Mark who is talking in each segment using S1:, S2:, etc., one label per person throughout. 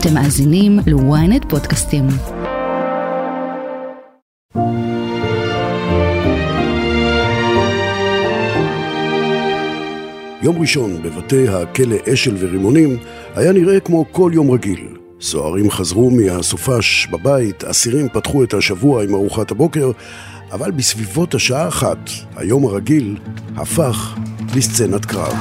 S1: אתם מאזינים ל-ynet פודקאסטים.
S2: יום ראשון בבתי הכלא אשל ורימונים היה נראה כמו כל יום רגיל. סוהרים חזרו מהסופש בבית, אסירים פתחו את השבוע עם ארוחת הבוקר, אבל בסביבות השעה אחת, היום הרגיל הפך לסצנת קרב.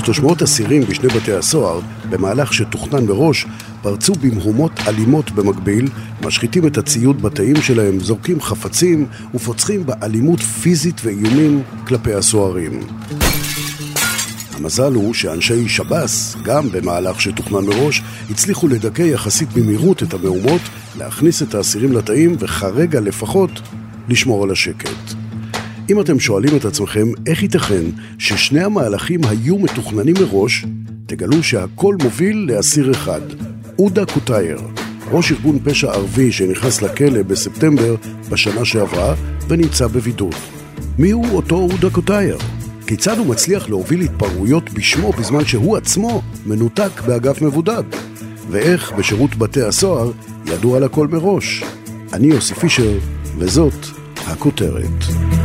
S2: כ-300 אסירים בשני בתי הסוהר, במהלך שתוכנן מראש, פרצו במהומות אלימות במקביל, משחיתים את הציוד בתאים שלהם, זורקים חפצים ופוצחים באלימות פיזית ואיומים כלפי הסוהרים. המזל הוא שאנשי שב"ס, גם במהלך שתוכנן מראש, הצליחו לדכא יחסית במהירות את המהומות, להכניס את האסירים לתאים וכרגע לפחות לשמור על השקט. אם אתם שואלים את עצמכם איך ייתכן ששני המהלכים היו מתוכננים מראש, תגלו שהכל מוביל לאסיר אחד, עודה קוטייר, ראש ארגון פשע ערבי שנכנס לכלא בספטמבר בשנה שעברה ונמצא בבידוד. מי הוא אותו עודה קוטייר? כיצד הוא מצליח להוביל התפרעויות בשמו בזמן שהוא עצמו מנותק באגף מבודד? ואיך בשירות בתי הסוהר ידוע על הכל מראש? אני יוסי פישר, וזאת הכותרת.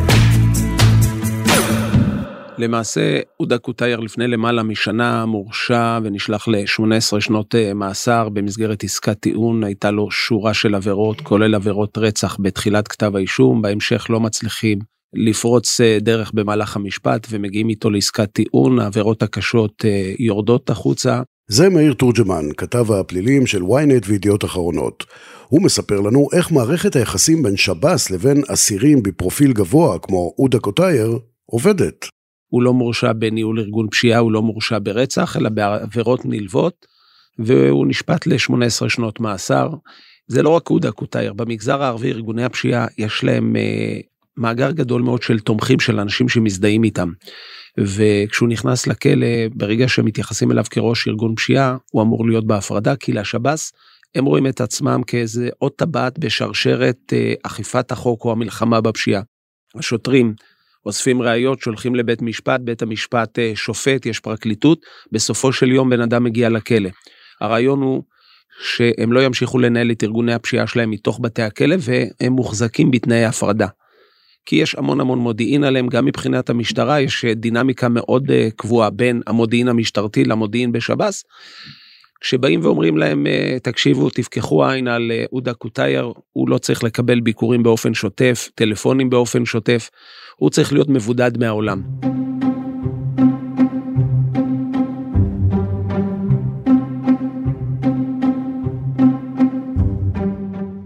S3: למעשה, עודה קוטייר לפני למעלה משנה מורשע ונשלח ל-18 שנות אה, מאסר במסגרת עסקת טיעון, הייתה לו שורה של עבירות, כולל עבירות רצח בתחילת כתב האישום, בהמשך לא מצליחים לפרוץ אה, דרך במהלך המשפט ומגיעים איתו לעסקת טיעון, העבירות הקשות אה, יורדות החוצה.
S2: זה מאיר תורג'מן, כתב הפלילים של ynet וידיעות אחרונות. הוא מספר לנו איך מערכת היחסים בין שב"ס לבין אסירים בפרופיל גבוה כמו עודה קוטייר עובדת.
S3: הוא לא מורשע בניהול ארגון פשיעה, הוא לא מורשע ברצח, אלא בעבירות נלוות, והוא נשפט ל-18 שנות מאסר. זה לא רק עודה קוטייר, במגזר הערבי ארגוני הפשיעה יש להם אה, מאגר גדול מאוד של תומכים של אנשים שמזדהים איתם. וכשהוא נכנס לכלא, ברגע שמתייחסים אליו כראש ארגון פשיעה, הוא אמור להיות בהפרדה, כי לשב"ס הם רואים את עצמם כאיזה עוד טבעת בשרשרת אה, אכיפת החוק או המלחמה בפשיעה. השוטרים אוספים ראיות, שולחים לבית משפט, בית המשפט אה, שופט, יש פרקליטות, בסופו של יום בן אדם מגיע לכלא. הרעיון הוא שהם לא ימשיכו לנהל את ארגוני הפשיעה שלהם מתוך בתי הכלא והם מוחזקים בתנאי הפרדה. כי יש המון המון מודיעין עליהם, גם מבחינת המשטרה יש אה, דינמיקה מאוד אה, קבועה בין המודיעין המשטרתי למודיעין בשב"ס. כשבאים ואומרים להם, תקשיבו, תפקחו עין על עודה קוטייר, הוא לא צריך לקבל ביקורים באופן שוטף, טלפונים באופן שוטף, הוא צריך להיות מבודד מהעולם.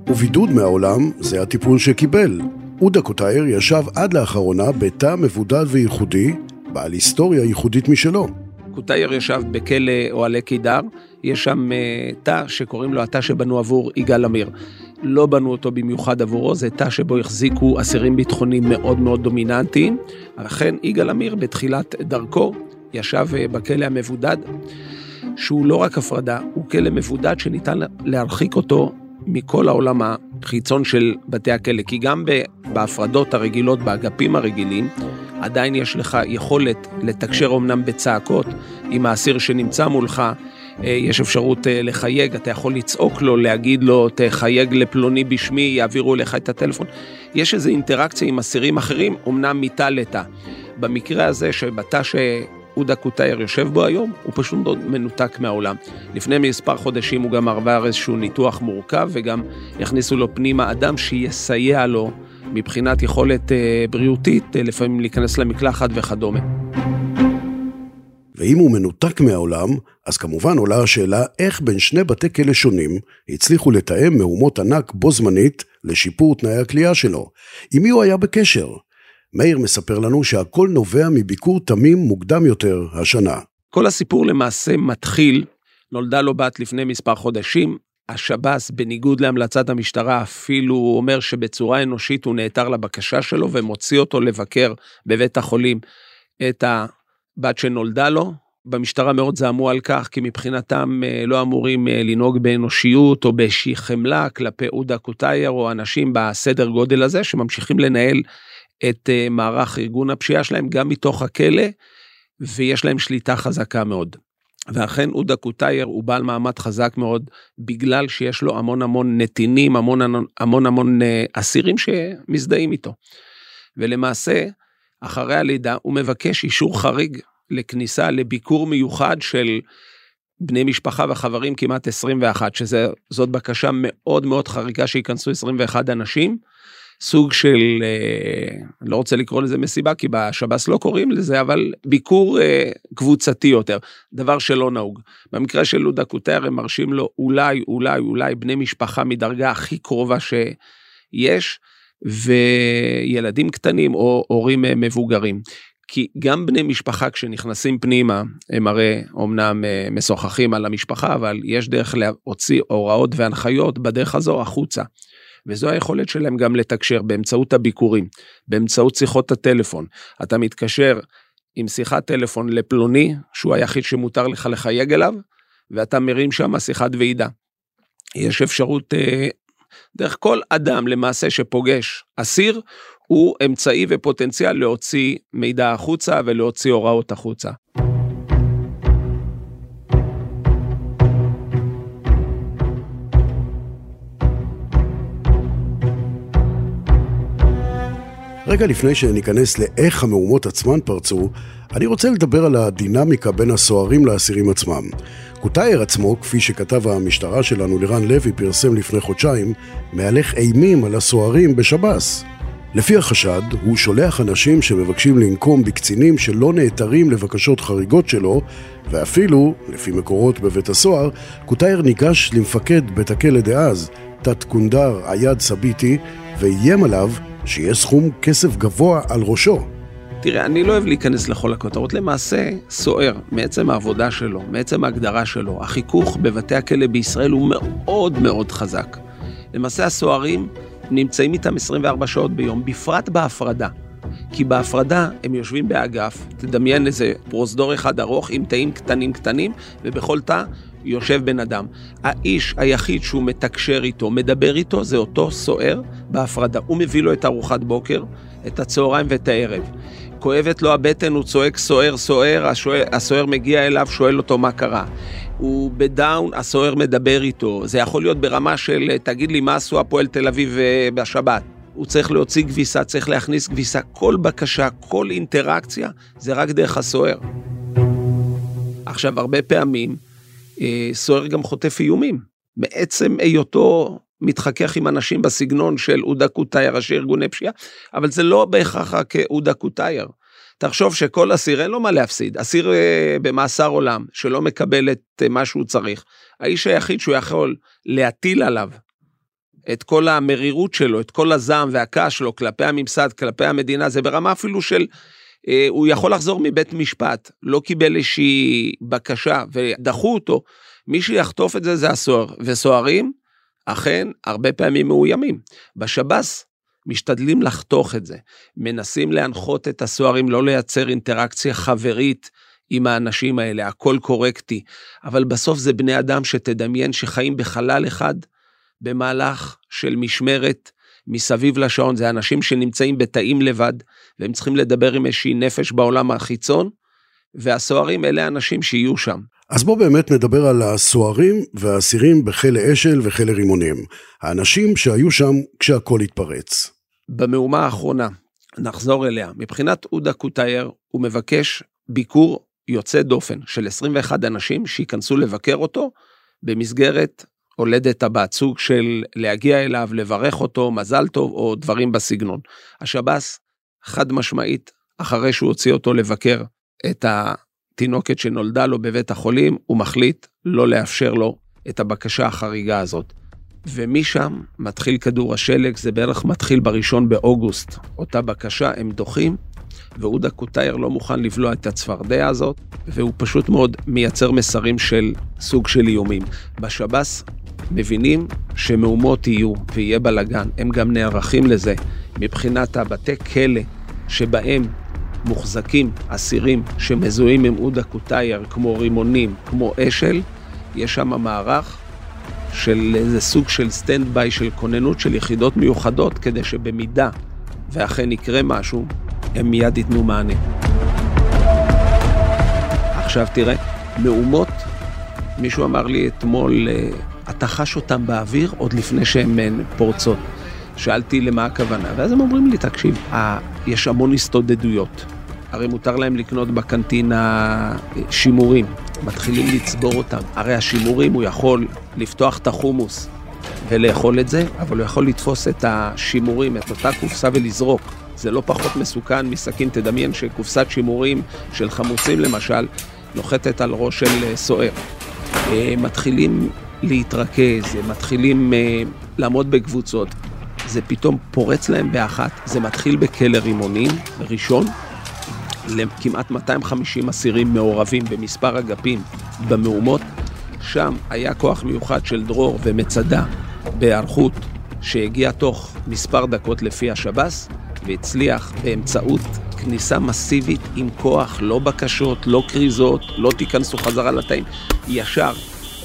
S2: ובידוד מהעולם זה הטיפול שקיבל. עודה קוטייר ישב עד לאחרונה בתא מבודד וייחודי, בעל היסטוריה ייחודית משלו.
S3: קוטייר ישב בכלא אוהלי קידר, יש שם uh, תא שקוראים לו התא שבנו עבור יגאל עמיר. לא בנו אותו במיוחד עבורו, זה תא שבו החזיקו אסירים ביטחוניים מאוד מאוד דומיננטיים. לכן יגאל עמיר בתחילת דרכו ישב uh, בכלא המבודד, שהוא לא רק הפרדה, הוא כלא מבודד שניתן להרחיק אותו מכל העולם החיצון של בתי הכלא, כי גם בהפרדות הרגילות, באגפים הרגילים, עדיין יש לך יכולת לתקשר אמנם בצעקות עם האסיר שנמצא מולך, אה, יש אפשרות אה, לחייג, אתה יכול לצעוק לו, להגיד לו, תחייג לפלוני בשמי, יעבירו אליך את הטלפון. יש איזו אינטראקציה עם אסירים אחרים, אמנם מתא לתא. במקרה הזה, שבתא שעודה קוטייר יושב בו היום, הוא פשוט מנותק מהעולם. לפני מספר חודשים הוא גם עבר איזשהו ניתוח מורכב, וגם יכניסו לו פנימה אדם שיסייע לו מבחינת יכולת אה, בריאותית, אה, לפעמים להיכנס למקלחת וכדומה.
S2: ואם הוא מנותק מהעולם, אז כמובן עולה השאלה איך בין שני בתי כלא שונים הצליחו לתאם מהומות ענק בו זמנית לשיפור תנאי הכלייה שלו. עם מי הוא היה בקשר? מאיר מספר לנו שהכל נובע מביקור תמים מוקדם יותר השנה.
S3: כל הסיפור למעשה מתחיל, נולדה לו בת לפני מספר חודשים, השב"ס, בניגוד להמלצת המשטרה, אפילו אומר שבצורה אנושית הוא נעתר לבקשה שלו ומוציא אותו לבקר בבית החולים את הבת שנולדה לו. במשטרה מאוד זעמו על כך, כי מבחינתם אה, לא אמורים אה, לנהוג באנושיות או באיזושהי חמלה כלפי עודה קוטייר או אנשים בסדר גודל הזה שממשיכים לנהל את אה, מערך ארגון הפשיעה שלהם גם מתוך הכלא. ויש להם שליטה חזקה מאוד. ואכן עודה קוטייר הוא בעל מעמד חזק מאוד בגלל שיש לו המון המון נתינים, המון המון המון אסירים שמזדהים איתו. ולמעשה, אחרי הלידה הוא מבקש אישור חריג לכניסה לביקור מיוחד של בני משפחה וחברים כמעט 21, שזאת בקשה מאוד מאוד חריגה שייכנסו 21 אנשים. סוג של, אה, לא רוצה לקרוא לזה מסיבה, כי בשב"ס לא קוראים לזה, אבל ביקור אה, קבוצתי יותר, דבר שלא נהוג. במקרה של לודה קוטר הם מרשים לו אולי, אולי, אולי בני משפחה מדרגה הכי קרובה שיש, וילדים קטנים או הורים אה, מבוגרים. כי גם בני משפחה כשנכנסים פנימה, הם הרי אומנם אה, משוחחים על המשפחה, אבל יש דרך להוציא הוראות והנחיות בדרך הזו החוצה. וזו היכולת שלהם גם לתקשר באמצעות הביקורים, באמצעות שיחות הטלפון. אתה מתקשר עם שיחת טלפון לפלוני, שהוא היחיד שמותר לך לחייג אליו, ואתה מרים שם שיחת ועידה. יש אפשרות, אה, דרך כל אדם למעשה שפוגש אסיר, הוא אמצעי ופוטנציאל להוציא מידע החוצה ולהוציא הוראות החוצה.
S2: רגע לפני שניכנס לאיך המהומות עצמן פרצו, אני רוצה לדבר על הדינמיקה בין הסוהרים לאסירים עצמם. קוטייר עצמו, כפי שכתב המשטרה שלנו לירן לוי פרסם לפני חודשיים, מהלך אימים על הסוהרים בשב"ס. לפי החשד, הוא שולח אנשים שמבקשים לנקום בקצינים שלא נעתרים לבקשות חריגות שלו, ואפילו, לפי מקורות בבית הסוהר, קוטייר ניגש למפקד בית הכלא דאז, תת-קונדר עיד סביטי, ואיים עליו שיהיה סכום כסף גבוה על ראשו.
S3: תראה, אני לא אוהב להיכנס לכל הכותרות. למעשה, סוער, מעצם העבודה שלו, מעצם ההגדרה שלו, החיכוך בבתי הכלא בישראל הוא מאוד מאוד חזק. למעשה, הסוהרים נמצאים איתם 24 שעות ביום, בפרט בהפרדה. כי בהפרדה הם יושבים באגף, תדמיין איזה פרוזדור אחד ארוך עם תאים קטנים קטנים, ובכל תא יושב בן אדם. האיש היחיד שהוא מתקשר איתו, מדבר איתו, זה אותו סוער בהפרדה. הוא מביא לו את ארוחת בוקר, את הצהריים ואת הערב. כואבת לו הבטן, הוא צועק סוער, סוער, הסוער מגיע אליו, שואל אותו מה קרה. הוא בדאון, הסוער מדבר איתו. זה יכול להיות ברמה של, תגיד לי, מה עשו הפועל תל אביב אה, בשבת? הוא צריך להוציא כביסה, צריך להכניס כביסה. כל בקשה, כל אינטראקציה, זה רק דרך הסוער. עכשיו, הרבה פעמים אה, סוער גם חוטף איומים. מעצם היותו מתחכך עם אנשים בסגנון של עודה קוטייר, ראשי ארגוני פשיעה, אבל זה לא בהכרח רק עודה קוטייר. תחשוב שכל אסיר אין לו מה להפסיד, אסיר אה, במאסר עולם שלא מקבל את אה, מה שהוא צריך, האיש היחיד שהוא יכול להטיל עליו את כל המרירות שלו, את כל הזעם והכעס שלו כלפי הממסד, כלפי המדינה, זה ברמה אפילו של, הוא יכול לחזור מבית משפט, לא קיבל איזושהי בקשה ודחו אותו, מי שיחטוף את זה זה הסוהר, וסוהרים אכן הרבה פעמים מאוימים. בשב"ס משתדלים לחתוך את זה, מנסים להנחות את הסוהרים לא לייצר אינטראקציה חברית עם האנשים האלה, הכל קורקטי, אבל בסוף זה בני אדם שתדמיין שחיים בחלל אחד במהלך של משמרת מסביב לשעון, זה אנשים שנמצאים בתאים לבד, והם צריכים לדבר עם איזושהי נפש בעולם החיצון, והסוהרים אלה האנשים שיהיו שם.
S2: אז בואו באמת נדבר על הסוהרים והאסירים בכלא אשל וכלא רימונים. האנשים שהיו שם כשהכול התפרץ.
S3: במהומה האחרונה, נחזור אליה. מבחינת עודה קוטייר, הוא מבקש ביקור יוצא דופן של 21 אנשים שייכנסו לבקר אותו במסגרת הולדת הבת, סוג של להגיע אליו, לברך אותו, מזל טוב או דברים בסגנון. השב"ס, חד משמעית, אחרי שהוא הוציא אותו לבקר את התינוקת שנולדה לו בבית החולים, הוא מחליט לא לאפשר לו את הבקשה החריגה הזאת. ומשם מתחיל כדור השלג, זה בערך מתחיל בראשון באוגוסט. אותה בקשה, הם דוחים, ועודה קוטייר לא מוכן לבלוע את הצפרדע הזאת, והוא פשוט מאוד מייצר מסרים של סוג של איומים. בשב"ס מבינים שמהומות יהיו ויהיה בלאגן, הם גם נערכים לזה מבחינת הבתי כלא שבהם מוחזקים אסירים שמזוהים עם עודה קוטייר, כמו רימונים, כמו אשל, יש שם מערך של איזה סוג של stand by של כוננות של יחידות מיוחדות, כדי שבמידה ואכן יקרה משהו, הם מיד ייתנו מענה. עכשיו תראה, מהומות, מישהו אמר לי אתמול, אה, אתה חש אותם באוויר עוד לפני שהן אה, פורצות. שאלתי למה הכוונה, ואז הם אומרים לי, תקשיב, יש המון הסתודדויות. הרי מותר להם לקנות בקנטינה שימורים, מתחילים לצבור אותם. הרי השימורים, הוא יכול לפתוח את החומוס ולאכול את זה, אבל הוא יכול לתפוס את השימורים, את אותה קופסה ולזרוק. זה לא פחות מסוכן מסכין, תדמיין שקופסת שימורים של חמוצים למשל, נוחתת על ראש של סוער. אה, מתחילים להתרכז, מתחילים אה, לעמוד בקבוצות. זה פתאום פורץ להם באחת, זה מתחיל בכלא רימונים ראשון, לכמעט 250 אסירים מעורבים במספר אגפים במהומות. שם היה כוח מיוחד של דרור ומצדה בהיערכות שהגיע תוך מספר דקות לפי השב"ס, והצליח באמצעות כניסה מסיבית עם כוח, לא בקשות, לא כריזות, לא תיכנסו חזרה לתאים, ישר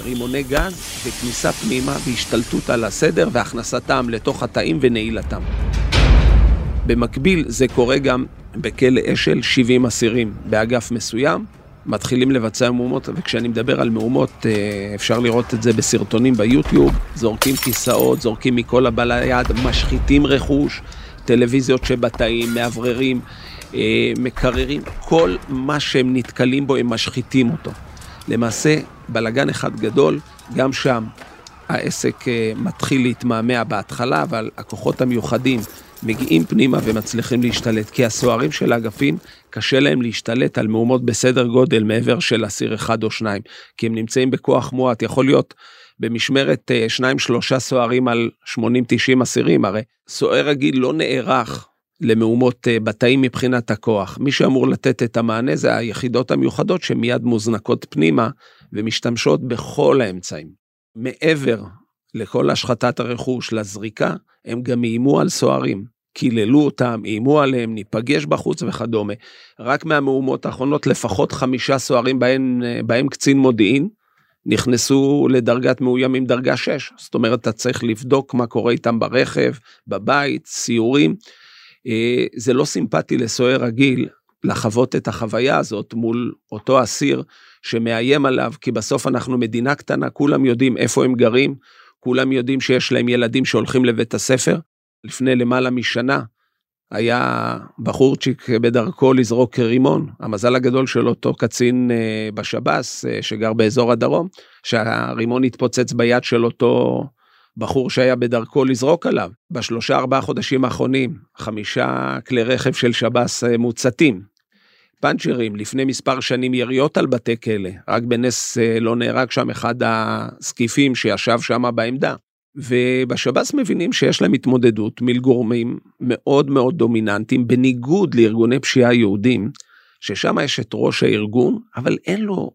S3: רימוני גז וכניסה פנימה והשתלטות על הסדר והכנסתם לתוך התאים ונעילתם. במקביל זה קורה גם בכלא אשל 70 אסירים באגף מסוים, מתחילים לבצע מהומות, וכשאני מדבר על מהומות, אה, אפשר לראות את זה בסרטונים ביוטיוב, זורקים כיסאות, זורקים מכל הבא ליד, משחיתים רכוש, טלוויזיות שבתאים, מאווררים, אה, מקררים, כל מה שהם נתקלים בו הם משחיתים אותו. למעשה, בלגן אחד גדול, גם שם העסק אה, מתחיל להתמהמה בהתחלה, אבל הכוחות המיוחדים מגיעים פנימה ומצליחים להשתלט, כי הסוהרים של האגפים, קשה להם להשתלט על מהומות בסדר גודל מעבר של אסיר אחד או שניים, כי הם נמצאים בכוח מועט, יכול להיות במשמרת אה, שניים שלושה סוהרים על 80-90 אסירים, הרי סוהר רגיל לא נערך למהומות אה, בתאים מבחינת הכוח. מי שאמור לתת את המענה זה היחידות המיוחדות שמיד מוזנקות פנימה ומשתמשות בכל האמצעים. מעבר לכל השחתת הרכוש, לזריקה, הם גם איימו על סוהרים. קיללו אותם, איימו עליהם, ניפגש בחוץ וכדומה. רק מהמהומות האחרונות לפחות חמישה סוהרים בהם, בהם קצין מודיעין נכנסו לדרגת מאוימים דרגה 6. זאת אומרת, אתה צריך לבדוק מה קורה איתם ברכב, בבית, סיורים. אה, זה לא סימפטי לסוהר רגיל לחוות את החוויה הזאת מול אותו אסיר שמאיים עליו, כי בסוף אנחנו מדינה קטנה, כולם יודעים איפה הם גרים, כולם יודעים שיש להם ילדים שהולכים לבית הספר. לפני למעלה משנה היה בחורצ'יק בדרכו לזרוק רימון. המזל הגדול של אותו קצין אה, בשב"ס, אה, שגר באזור הדרום, שהרימון התפוצץ ביד של אותו בחור שהיה בדרכו לזרוק עליו. בשלושה ארבעה חודשים האחרונים, חמישה כלי רכב של שב"ס אה, מוצתים. פאנצ'רים, לפני מספר שנים יריות על בתי כלא, רק בנס אה, לא נהרג שם אחד הסקיפים שישב שם בעמדה. ובשב"ס מבינים שיש להם התמודדות מול גורמים מאוד מאוד דומיננטיים, בניגוד לארגוני פשיעה יהודים, ששם יש את ראש הארגון, אבל אין לו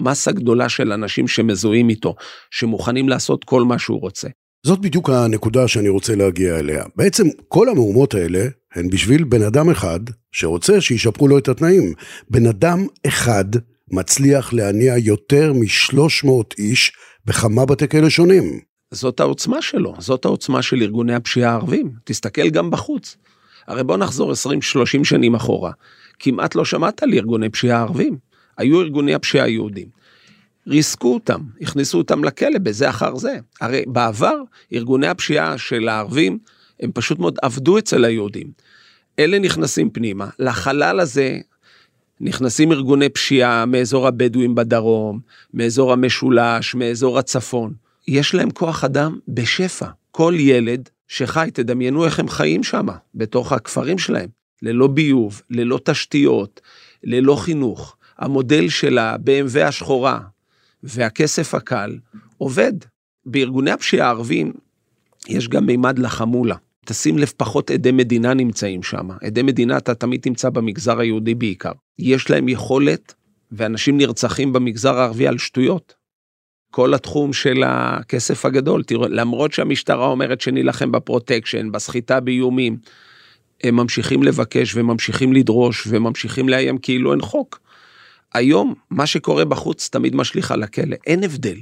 S3: מסה גדולה של אנשים שמזוהים איתו, שמוכנים לעשות כל מה שהוא רוצה.
S2: זאת בדיוק הנקודה שאני רוצה להגיע אליה. בעצם כל המהומות האלה הן בשביל בן אדם אחד שרוצה שישפרו לו את התנאים. בן אדם אחד מצליח להניע יותר מ-300 איש בכמה בתי כלא שונים.
S3: זאת העוצמה שלו, זאת העוצמה של ארגוני הפשיעה הערבים. תסתכל גם בחוץ. הרי בוא נחזור 20-30 שנים אחורה. כמעט לא שמעת על ארגוני פשיעה ערבים. היו ארגוני הפשיעה היהודים. ריסקו אותם, הכניסו אותם לכלא בזה אחר זה. הרי בעבר ארגוני הפשיעה של הערבים הם פשוט מאוד עבדו אצל היהודים. אלה נכנסים פנימה, לחלל הזה נכנסים ארגוני פשיעה מאזור הבדואים בדרום, מאזור המשולש, מאזור הצפון. יש להם כוח אדם בשפע. כל ילד שחי, תדמיינו איך הם חיים שם, בתוך הכפרים שלהם, ללא ביוב, ללא תשתיות, ללא חינוך. המודל של ה-BMW השחורה והכסף הקל עובד. בארגוני הפשיעה הערבים יש גם מימד לחמולה. תשים לב, פחות עדי מדינה נמצאים שם. עדי מדינה אתה תמיד תמצא במגזר היהודי בעיקר. יש להם יכולת, ואנשים נרצחים במגזר הערבי על שטויות. כל התחום של הכסף הגדול, תראו, למרות שהמשטרה אומרת שנילחם בפרוטקשן, בסחיטה באיומים, הם ממשיכים לבקש וממשיכים לדרוש וממשיכים לאיים כאילו אין חוק. היום, מה שקורה בחוץ תמיד משליך על הכלא, אין הבדל.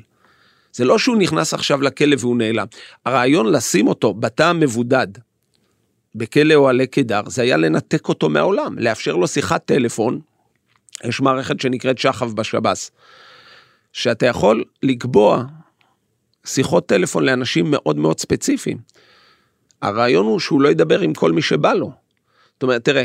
S3: זה לא שהוא נכנס עכשיו לכלא והוא נעלם. הרעיון לשים אותו בתא המבודד, בכלא אוהלי קידר, זה היה לנתק אותו מהעולם, לאפשר לו שיחת טלפון יש מערכת שנקראת שחב בשב"ס, שאתה יכול לקבוע שיחות טלפון לאנשים מאוד מאוד ספציפיים. הרעיון הוא שהוא לא ידבר עם כל מי שבא לו. זאת אומרת, תראה,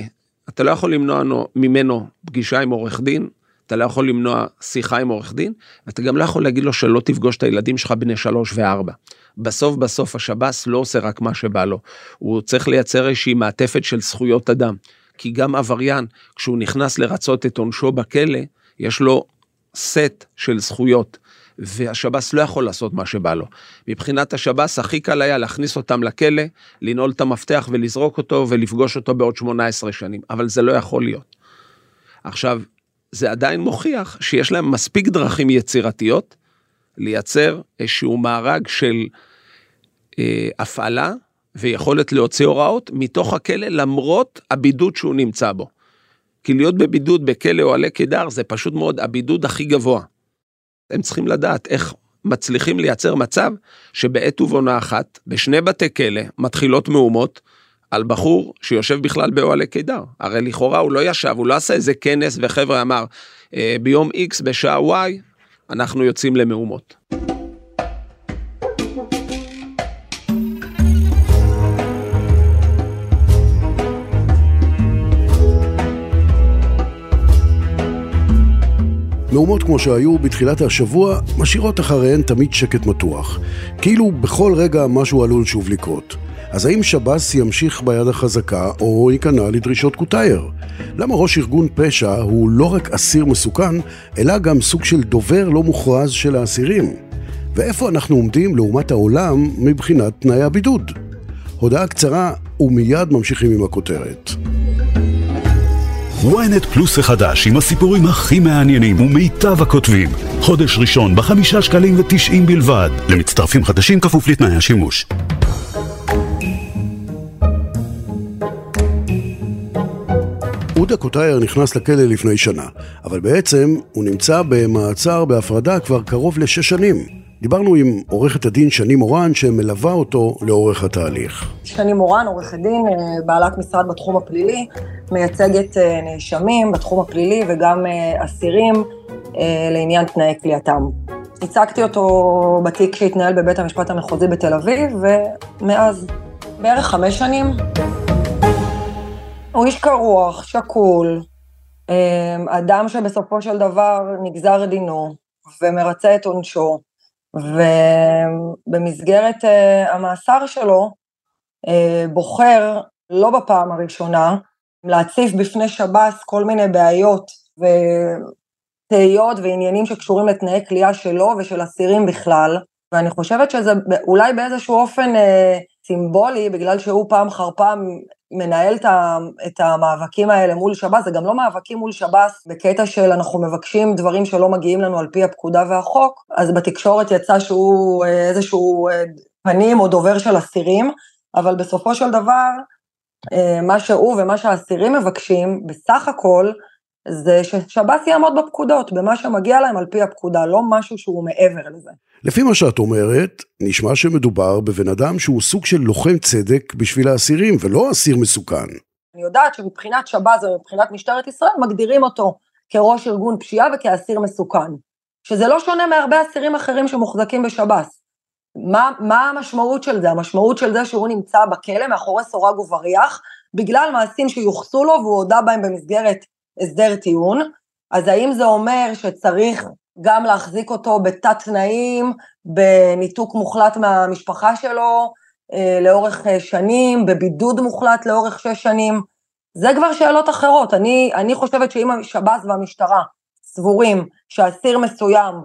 S3: אתה לא יכול למנוע ממנו פגישה עם עורך דין, אתה לא יכול למנוע שיחה עם עורך דין, ואתה גם לא יכול להגיד לו שלא תפגוש את הילדים שלך בני שלוש וארבע. בסוף בסוף השב"ס לא עושה רק מה שבא לו, הוא צריך לייצר איזושהי מעטפת של זכויות אדם. כי גם עבריין, כשהוא נכנס לרצות את עונשו בכלא, יש לו סט של זכויות. והשב"ס לא יכול לעשות מה שבא לו. מבחינת השב"ס הכי קל היה להכניס אותם לכלא, לנעול את המפתח ולזרוק אותו ולפגוש אותו בעוד 18 שנים, אבל זה לא יכול להיות. עכשיו, זה עדיין מוכיח שיש להם מספיק דרכים יצירתיות לייצר איזשהו מארג של אה, הפעלה ויכולת להוציא הוראות מתוך הכלא למרות הבידוד שהוא נמצא בו. כי להיות בבידוד בכלא או עלי קידר זה פשוט מאוד הבידוד הכי גבוה. הם צריכים לדעת איך מצליחים לייצר מצב שבעת ובעונה אחת, בשני בתי כלא, מתחילות מהומות על בחור שיושב בכלל באוהלי קידר. הרי לכאורה הוא לא ישב, הוא לא עשה איזה כנס וחבר'ה אמר, אה, ביום X בשעה Y אנחנו יוצאים למהומות.
S2: מהומות כמו שהיו בתחילת השבוע משאירות אחריהן תמיד שקט מתוח. כאילו בכל רגע משהו עלול שוב לקרות. אז האם שב"ס ימשיך ביד החזקה או ייכנע לדרישות קוטייר? למה ראש ארגון פשע הוא לא רק אסיר מסוכן, אלא גם סוג של דובר לא מוכרז של האסירים? ואיפה אנחנו עומדים לעומת העולם מבחינת תנאי הבידוד? הודעה קצרה ומיד ממשיכים עם הכותרת.
S4: ynet פלוס החדש עם הסיפורים הכי מעניינים ומיטב הכותבים. חודש ראשון בחמישה שקלים ותשעים בלבד. למצטרפים חדשים כפוף לתנאי השימוש.
S2: עודה קוטייר נכנס לכלא לפני שנה, אבל בעצם הוא נמצא במעצר בהפרדה כבר קרוב לשש שנים. דיברנו עם עורכת הדין שני מורן שמלווה אותו לאורך התהליך.
S5: שני מורן, עורכת דין, אה, בעלת משרד בתחום הפלילי, מייצגת אה, נאשמים בתחום הפלילי וגם אה, אסירים לעניין תנאי כליאתם. הצגתי אותו בתיק שהתנהל בבית המשפט המחוזי בתל אביב, ומאז בערך חמש שנים. הוא איש קרוח, שקול, אדם שבסופו של דבר נגזר דינו ומרצה את עונשו. ובמסגרת uh, המאסר שלו, uh, בוחר, לא בפעם הראשונה, להציף בפני שב"ס כל מיני בעיות ותהיות ועניינים שקשורים לתנאי כליאה שלו ושל אסירים בכלל, ואני חושבת שזה אולי באיזשהו אופן uh, סימבולי, בגלל שהוא פעם אחר פעם מנהל את המאבקים האלה מול שב"ס, זה גם לא מאבקים מול שב"ס בקטע של אנחנו מבקשים דברים שלא מגיעים לנו על פי הפקודה והחוק, אז בתקשורת יצא שהוא אה, איזשהו אה, פנים או דובר של אסירים, אבל בסופו של דבר, אה, מה שהוא ומה שהאסירים מבקשים, בסך הכל, זה ששב"ס יעמוד בפקודות, במה שמגיע להם על פי הפקודה, לא משהו שהוא מעבר לזה.
S2: לפי מה שאת אומרת, נשמע שמדובר בבן אדם שהוא סוג של לוחם צדק בשביל האסירים, ולא אסיר מסוכן.
S5: אני יודעת שמבחינת שב"ס ומבחינת משטרת ישראל מגדירים אותו כראש ארגון פשיעה וכאסיר מסוכן. שזה לא שונה מהרבה אסירים אחרים שמוחזקים בשב"ס. מה, מה המשמעות של זה? המשמעות של זה שהוא נמצא בכלא מאחורי סורג ובריח, בגלל מעשים שיוחסו לו והוא הודה בהם במסגרת הסדר טיעון, אז האם זה אומר שצריך גם להחזיק אותו בתת תנאים, בניתוק מוחלט מהמשפחה שלו אה, לאורך אה, שנים, בבידוד מוחלט לאורך שש שנים? זה כבר שאלות אחרות. אני, אני חושבת שאם השב"ס והמשטרה סבורים שאסיר מסוים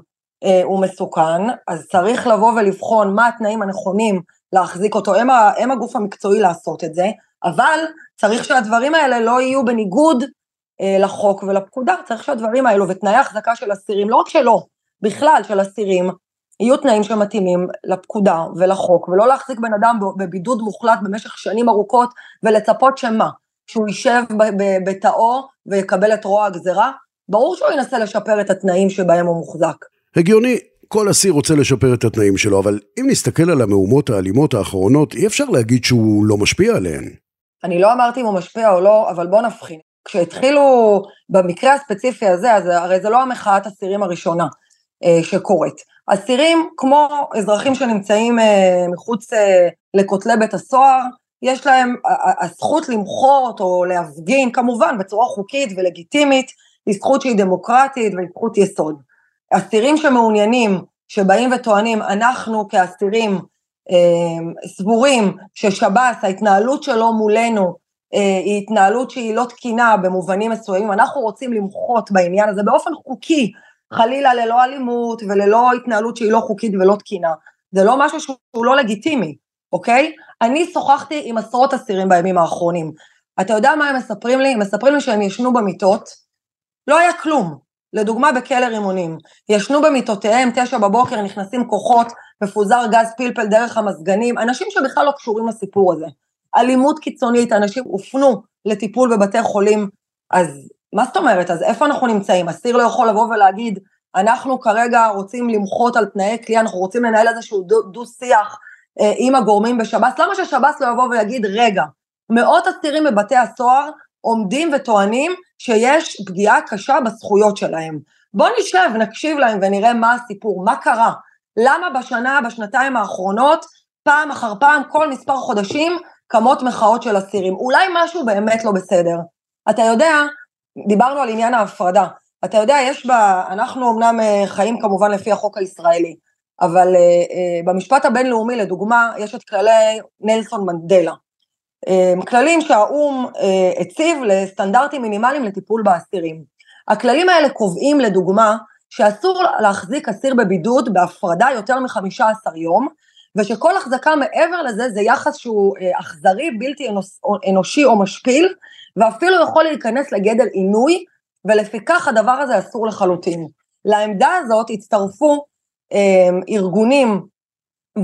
S5: אה, הוא מסוכן, אז צריך לבוא ולבחון מה התנאים הנכונים להחזיק אותו, הם, הם הגוף המקצועי לעשות את זה, אבל צריך שהדברים האלה לא יהיו בניגוד לחוק ולפקודה, צריך שהדברים האלו ותנאי החזקה של אסירים, לא רק שלו, בכלל של אסירים, יהיו תנאים שמתאימים לפקודה ולחוק, ולא להחזיק בן אדם בבידוד מוחלט במשך שנים ארוכות ולצפות שמה? שהוא יישב בתאו ויקבל את רוע הגזרה? ברור שהוא ינסה לשפר את התנאים שבהם הוא מוחזק.
S2: הגיוני, כל אסיר רוצה לשפר את התנאים שלו, אבל אם נסתכל על המהומות האלימות האחרונות, אי אפשר להגיד שהוא לא משפיע עליהן.
S5: אני לא אמרתי אם הוא משפיע או לא, אבל בוא נבחין. כשהתחילו, במקרה הספציפי הזה, אז הרי זה לא המחאת אסירים הראשונה אה, שקורית. אסירים, כמו אזרחים שנמצאים אה, מחוץ אה, לכותלי בית הסוהר, יש להם הזכות למחות או להפגין, כמובן בצורה חוקית ולגיטימית, היא זכות שהיא דמוקרטית והיא זכות יסוד. אסירים שמעוניינים, שבאים וטוענים, אנחנו כאסירים אה, סבורים ששב"ס, ההתנהלות שלו מולנו, היא התנהלות שהיא לא תקינה במובנים מסוימים, אנחנו רוצים למחות בעניין הזה באופן חוקי, חלילה ללא אלימות וללא התנהלות שהיא לא חוקית ולא תקינה. זה לא משהו שהוא לא לגיטימי, אוקיי? אני שוחחתי עם עשרות אסירים בימים האחרונים. אתה יודע מה הם מספרים לי? הם מספרים לי שהם ישנו במיטות, לא היה כלום. לדוגמה בכלא רימונים, ישנו במיטותיהם, תשע בבוקר, נכנסים כוחות, מפוזר גז פלפל דרך המזגנים, אנשים שבכלל לא קשורים לסיפור הזה. אלימות קיצונית, אנשים הופנו לטיפול בבתי חולים, אז מה זאת אומרת? אז איפה אנחנו נמצאים? אסיר לא יכול לבוא ולהגיד, אנחנו כרגע רוצים למחות על תנאי כליאה, אנחנו רוצים לנהל איזשהו דו-שיח אה, עם הגורמים בשב"ס, למה ששב"ס לא יבוא ויגיד, רגע, מאות אסירים בבתי הסוהר עומדים וטוענים שיש פגיעה קשה בזכויות שלהם. בואו נשב, נקשיב להם ונראה מה הסיפור, מה קרה. למה בשנה, בשנתיים האחרונות, פעם אחר פעם, כל מספר חודשים, קמות מחאות של אסירים. אולי משהו באמת לא בסדר. אתה יודע, דיברנו על עניין ההפרדה. אתה יודע, יש בה, אנחנו אמנם אה, חיים כמובן לפי החוק הישראלי, אבל uh, uh, במשפט הבינלאומי, לדוגמה, יש את כללי נלסון מנדלה. Uh, כללים שהאו"ם uh, הציב לסטנדרטים מינימליים לטיפול באסירים. הכללים האלה קובעים, לדוגמה, שאסור להחזיק אסיר בבידוד בהפרדה יותר מ-15 יום, ושכל החזקה מעבר לזה זה יחס שהוא אכזרי, בלתי אנושי או משפיל, ואפילו יכול להיכנס לגדר עינוי, ולפיכך הדבר הזה אסור לחלוטין. לעמדה הזאת הצטרפו אה, ארגונים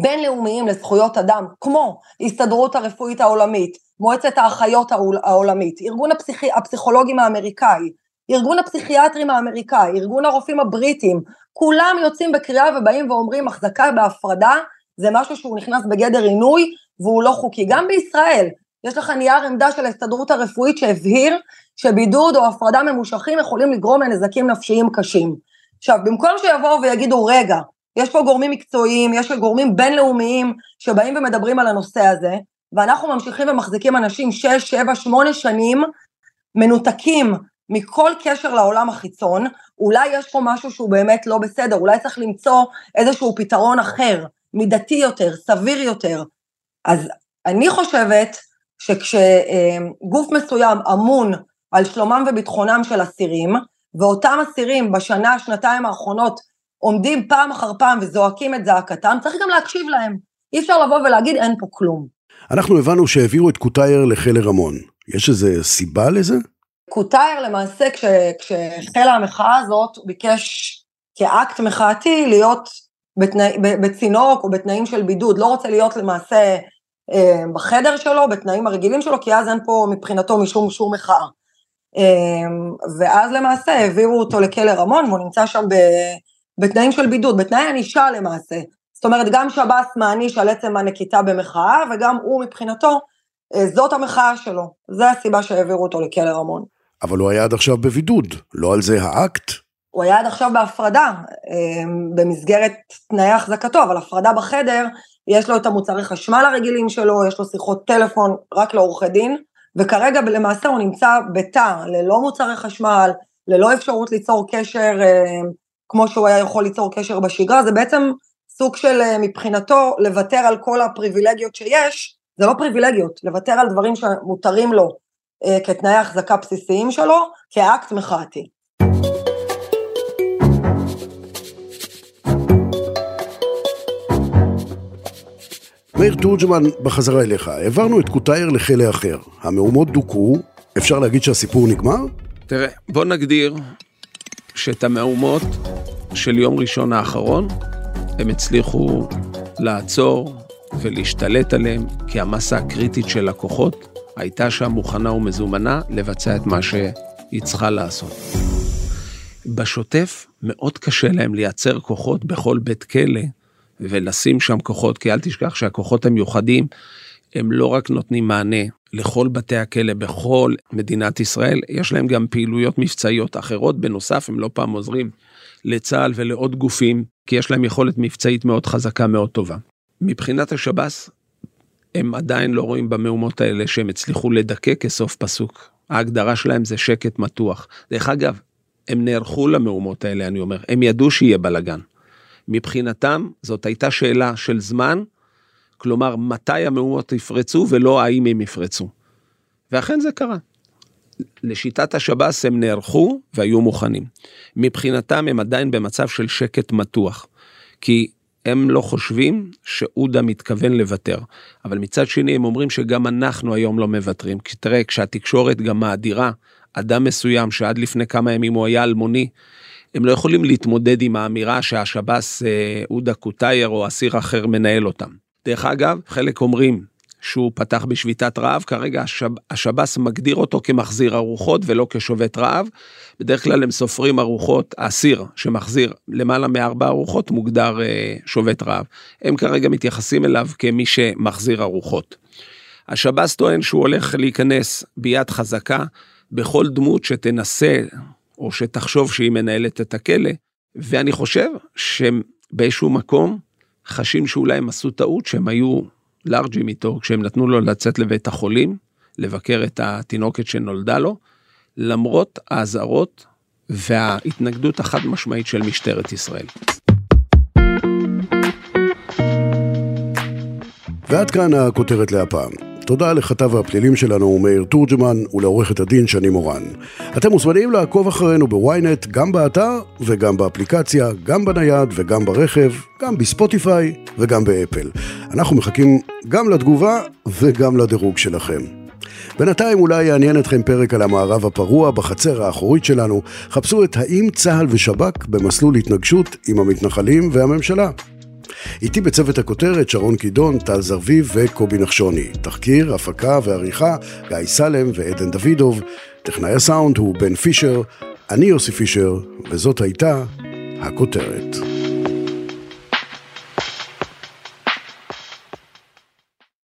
S5: בינלאומיים לזכויות אדם, כמו הסתדרות הרפואית העולמית, מועצת האחיות העולמית, ארגון הפסיכ... הפסיכולוגים האמריקאי, ארגון הפסיכיאטרים האמריקאי, ארגון הרופאים הבריטים, כולם יוצאים בקריאה ובאים ואומרים החזקה בהפרדה זה משהו שהוא נכנס בגדר עינוי והוא לא חוקי. גם בישראל, יש לך נייר עמדה של ההסתדרות הרפואית שהבהיר שבידוד או הפרדה ממושכים יכולים לגרום לנזקים נפשיים קשים. עכשיו, במקום שיבואו ויגידו, רגע, יש פה גורמים מקצועיים, יש פה גורמים בינלאומיים שבאים ומדברים על הנושא הזה, ואנחנו ממשיכים ומחזיקים אנשים 6, 7, 8 שנים מנותקים מכל קשר לעולם החיצון, אולי יש פה משהו שהוא באמת לא בסדר, אולי צריך למצוא איזשהו פתרון אחר, מידתי יותר, סביר יותר. אז אני חושבת שכשגוף מסוים אמון על שלומם וביטחונם של אסירים, ואותם אסירים בשנה, שנתיים האחרונות עומדים פעם אחר פעם וזועקים את זעקתם, צריך גם להקשיב להם. אי אפשר לבוא ולהגיד אין פה כלום.
S2: אנחנו הבנו שהעבירו את קוטייר לחיל רמון. יש איזה סיבה לזה?
S5: קוטייר למעשה, כש, כשהחלה המחאה הזאת, ביקש כאקט מחאתי להיות בתנא, בצינוק או בתנאים של בידוד, לא רוצה להיות למעשה אה, בחדר שלו, בתנאים הרגילים שלו, כי אז אין פה מבחינתו משום שום מחאה. אה, ואז למעשה העבירו אותו לכלא רמון, והוא נמצא שם ב, בתנאים של בידוד, בתנאי ענישה למעשה. זאת אומרת, גם שב"ס מעניש על עצם הנקיטה במחאה, וגם הוא מבחינתו, אה, זאת המחאה שלו. זו הסיבה שהעבירו אותו לכלא רמון.
S2: אבל הוא היה עד עכשיו בבידוד, לא על זה האקט?
S5: הוא היה עד עכשיו בהפרדה, במסגרת תנאי החזקתו, אבל הפרדה בחדר יש לו את המוצרי חשמל הרגילים שלו, יש לו שיחות טלפון רק לעורכי דין, וכרגע למעשה הוא נמצא בתא, ללא מוצרי חשמל, ללא אפשרות ליצור קשר אה, כמו שהוא היה יכול ליצור קשר בשגרה, זה בעצם סוג של אה, מבחינתו לוותר על כל הפריבילגיות שיש, זה לא פריבילגיות, לוותר על דברים שמותרים לו אה, כתנאי החזקה בסיסיים שלו, כאקט מחאתי.
S2: מאיר תורג'מן, בחזרה אליך. העברנו את קוטייר לכלא אחר. המהומות דוכאו, אפשר להגיד שהסיפור נגמר?
S3: תראה, בוא נגדיר שאת המהומות של יום ראשון האחרון, הם הצליחו לעצור ולהשתלט עליהם, כי המסה הקריטית של לקוחות הייתה שם מוכנה ומזומנה לבצע את מה שהיא צריכה לעשות. בשוטף מאוד קשה להם לייצר כוחות בכל בית כלא ולשים שם כוחות, כי אל תשכח שהכוחות המיוחדים הם לא רק נותנים מענה לכל בתי הכלא בכל מדינת ישראל. יש להם גם פעילויות מבצעיות אחרות, בנוסף הם לא פעם עוזרים לצה"ל ולעוד גופים, כי יש להם יכולת מבצעית מאוד חזקה, מאוד טובה. מבחינת השב"ס, הם עדיין לא רואים במהומות האלה שהם הצליחו לדכא כסוף פסוק. ההגדרה שלהם זה שקט מתוח. דרך אגב, הם נערכו למהומות האלה, אני אומר, הם ידעו שיהיה בלאגן. מבחינתם, זאת הייתה שאלה של זמן, כלומר, מתי המהומות יפרצו ולא האם הם יפרצו. ואכן זה קרה. לשיטת השב"ס הם נערכו והיו מוכנים. מבחינתם הם עדיין במצב של שקט מתוח. כי הם לא חושבים שעודה מתכוון לוותר. אבל מצד שני הם אומרים שגם אנחנו היום לא מוותרים. כי תראה, כשהתקשורת גם מאדירה אדם מסוים שעד לפני כמה ימים הוא היה אלמוני, הם לא יכולים להתמודד עם האמירה שהשב"ס אה, עודה קוטייר או אסיר אחר מנהל אותם. דרך אגב, חלק אומרים שהוא פתח בשביתת רעב, כרגע השב, השב"ס מגדיר אותו כמחזיר ארוחות ולא כשובת רעב. בדרך כלל הם סופרים ארוחות, האסיר שמחזיר למעלה מארבע ארוחות מוגדר אה, שובת רעב. הם כרגע מתייחסים אליו כמי שמחזיר ארוחות. השב"ס טוען שהוא הולך להיכנס ביד חזקה בכל דמות שתנסה או שתחשוב שהיא מנהלת את הכלא, ואני חושב שבאיזשהו מקום חשים שאולי הם עשו טעות שהם היו לארג'ים איתו כשהם נתנו לו לצאת לבית החולים, לבקר את התינוקת שנולדה לו, למרות האזהרות וההתנגדות החד משמעית של משטרת ישראל.
S2: ועד כאן הכותרת להפעם. תודה לכתב הפלילים שלנו מאיר תורג'מן ולעורכת הדין שני מורן. אתם מוזמנים לעקוב אחרינו בוויינט גם באתר וגם באפליקציה, גם בנייד וגם ברכב, גם בספוטיפיי וגם באפל. אנחנו מחכים גם לתגובה וגם לדירוג שלכם. בינתיים אולי יעניין אתכם פרק על המערב הפרוע בחצר האחורית שלנו. חפשו את האם צה"ל ושב"כ במסלול התנגשות עם המתנחלים והממשלה. איתי בצוות הכותרת שרון קידון, טל זרביב וקובי נחשוני. תחקיר, הפקה ועריכה, גיא סלם ועדן דוידוב. טכנאי הסאונד הוא בן פישר, אני יוסי פישר, וזאת הייתה הכותרת.